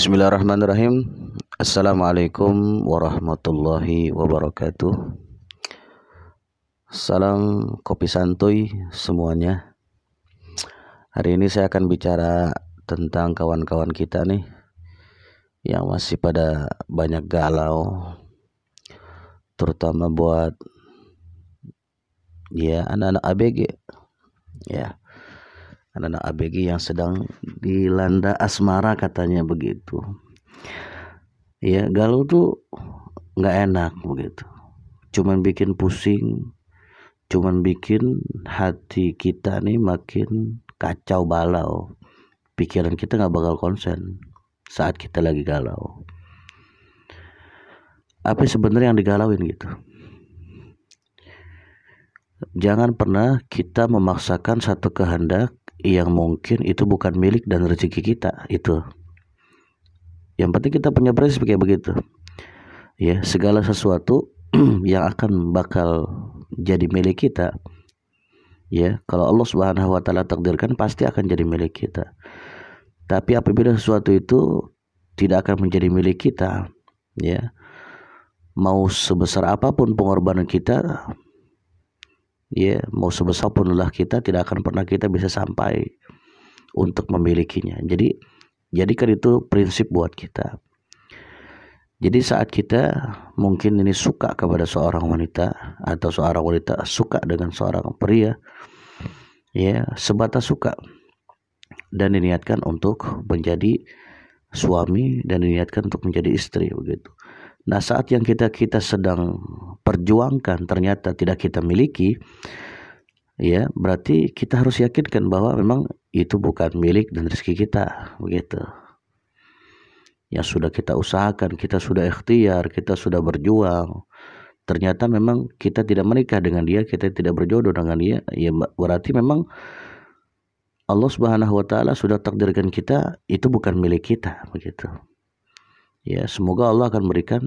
Bismillahirrahmanirrahim. Assalamualaikum warahmatullahi wabarakatuh. Salam kopi santuy semuanya. Hari ini saya akan bicara tentang kawan-kawan kita nih Yang masih pada banyak galau Terutama buat ya anak-anak ABG Ya anak-anak ABG yang sedang dilanda asmara katanya begitu. Ya galau tuh nggak enak begitu. Cuman bikin pusing cuman bikin hati kita nih makin kacau balau. Pikiran kita nggak bakal konsen saat kita lagi galau. Apa sebenarnya yang digalauin gitu? Jangan pernah kita memaksakan satu kehendak yang mungkin itu bukan milik dan rezeki kita itu. Yang penting kita punya prinsip kayak begitu. Ya segala sesuatu yang akan bakal jadi milik kita ya kalau Allah Subhanahu wa taala takdirkan pasti akan jadi milik kita. Tapi apabila sesuatu itu tidak akan menjadi milik kita ya mau sebesar apa pun pengorbanan kita ya mau sebesar pun lelah kita tidak akan pernah kita bisa sampai untuk memilikinya. Jadi jadikan itu prinsip buat kita. Jadi saat kita mungkin ini suka kepada seorang wanita atau seorang wanita suka dengan seorang pria ya sebatas suka. Dan diniatkan untuk menjadi suami dan diniatkan untuk menjadi istri begitu Nah, saat yang kita kita sedang perjuangkan ternyata tidak kita miliki, ya berarti kita harus yakinkan bahwa memang itu bukan milik dan rezeki kita, begitu. Yang sudah kita usahakan, kita sudah ikhtiar, kita sudah berjuang. Ternyata memang kita tidak menikah dengan dia, kita tidak berjodoh dengan dia, ya berarti memang Allah Subhanahu wa taala sudah takdirkan kita itu bukan milik kita, begitu ya semoga Allah akan memberikan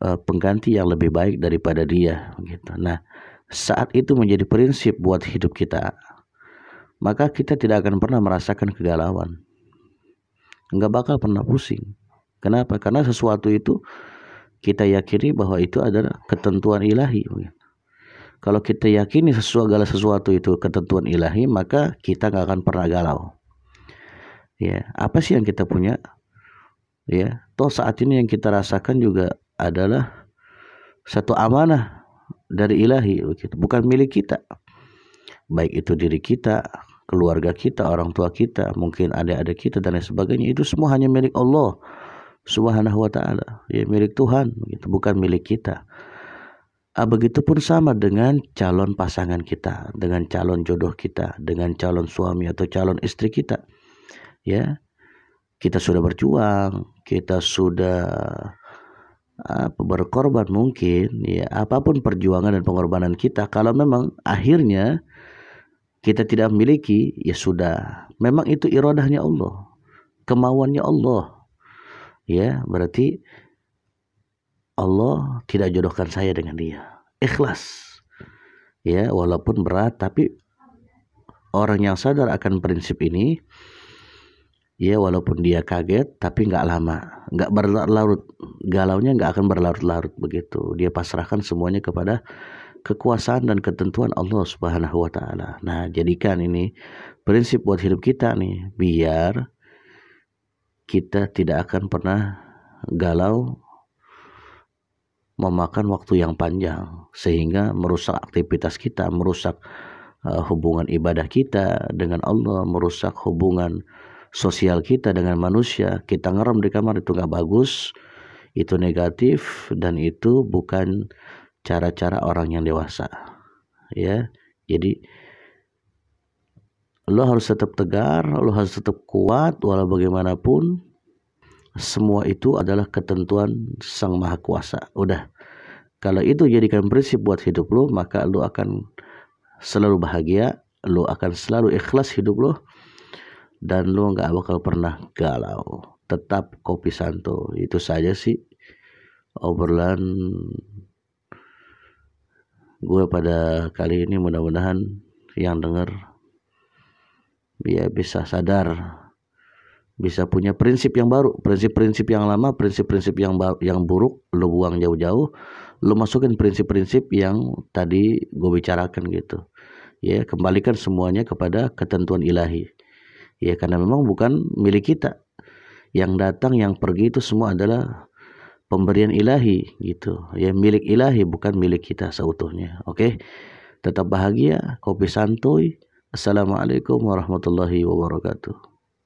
uh, pengganti yang lebih baik daripada dia gitu. Nah, saat itu menjadi prinsip buat hidup kita, maka kita tidak akan pernah merasakan kegalauan. Enggak bakal pernah pusing. Kenapa? Karena sesuatu itu kita yakini bahwa itu adalah ketentuan ilahi. Kalau kita yakini segala sesuatu itu ketentuan ilahi, maka kita nggak akan pernah galau. Ya, apa sih yang kita punya? Ya toh saat ini yang kita rasakan juga adalah satu amanah dari ilahi begitu bukan milik kita. Baik itu diri kita keluarga kita orang tua kita mungkin adik-adik kita dan lain sebagainya itu semua hanya milik Allah subhanahu wa ta'ala. Ya milik Tuhan begitu bukan milik kita. Ah, begitupun sama dengan calon pasangan kita dengan calon jodoh kita dengan calon suami atau calon istri kita. Ya kita sudah berjuang, kita sudah apa, berkorban mungkin, ya apa pun perjuangan dan pengorbanan kita, kalau memang akhirnya kita tidak memiliki, ya sudah, memang itu iradahnya Allah, kemauannya Allah, ya. Berarti Allah tidak jodohkan saya dengan dia, ikhlas, ya walaupun berat, tapi orang yang sadar akan prinsip ini ya walaupun dia kaget tapi nggak lama nggak berlarut galaunya nggak akan berlarut-larut begitu dia pasrahkan semuanya kepada kekuasaan dan ketentuan Allah Subhanahu wa taala. Nah, jadikan ini prinsip buat hidup kita nih biar kita tidak akan pernah galau memakan waktu yang panjang sehingga merusak aktivitas kita, merusak uh, hubungan ibadah kita dengan Allah, merusak hubungan sosial kita dengan manusia. Kita ngerem di kamar itu nggak bagus itu negatif dan itu bukan cara-cara orang yang dewasa ya. Jadi lo harus tetap tegar lo harus tetap kuat walau bagaimanapun semua itu adalah ketentuan sang maha kuasa. Udah. Kalau itu jadikan prinsip buat hidup lo maka lo akan selalu bahagia lo akan selalu ikhlas hidup lo dan lu nggak bakal pernah galau. Tetap kopi santo. Itu saja sih obrolan gue pada kali ini. Mudah-mudahan yang denger ya bisa sadar bisa punya prinsip yang baru. Prinsip-prinsip yang lama prinsip-prinsip yang yang buruk lo buang jauh-jauh lo masukin prinsip-prinsip yang tadi gue bicarakan gitu. Ya kembalikan semuanya kepada ketentuan ilahi ya karena memang bukan milik kita. Yang datang yang pergi itu semua adalah pemberian ilahi gitu. Ya milik ilahi bukan milik kita seutuhnya. Oke? Tetap bahagia kopi santuy. Assalamualaikum warahmatullahi wabarakatuh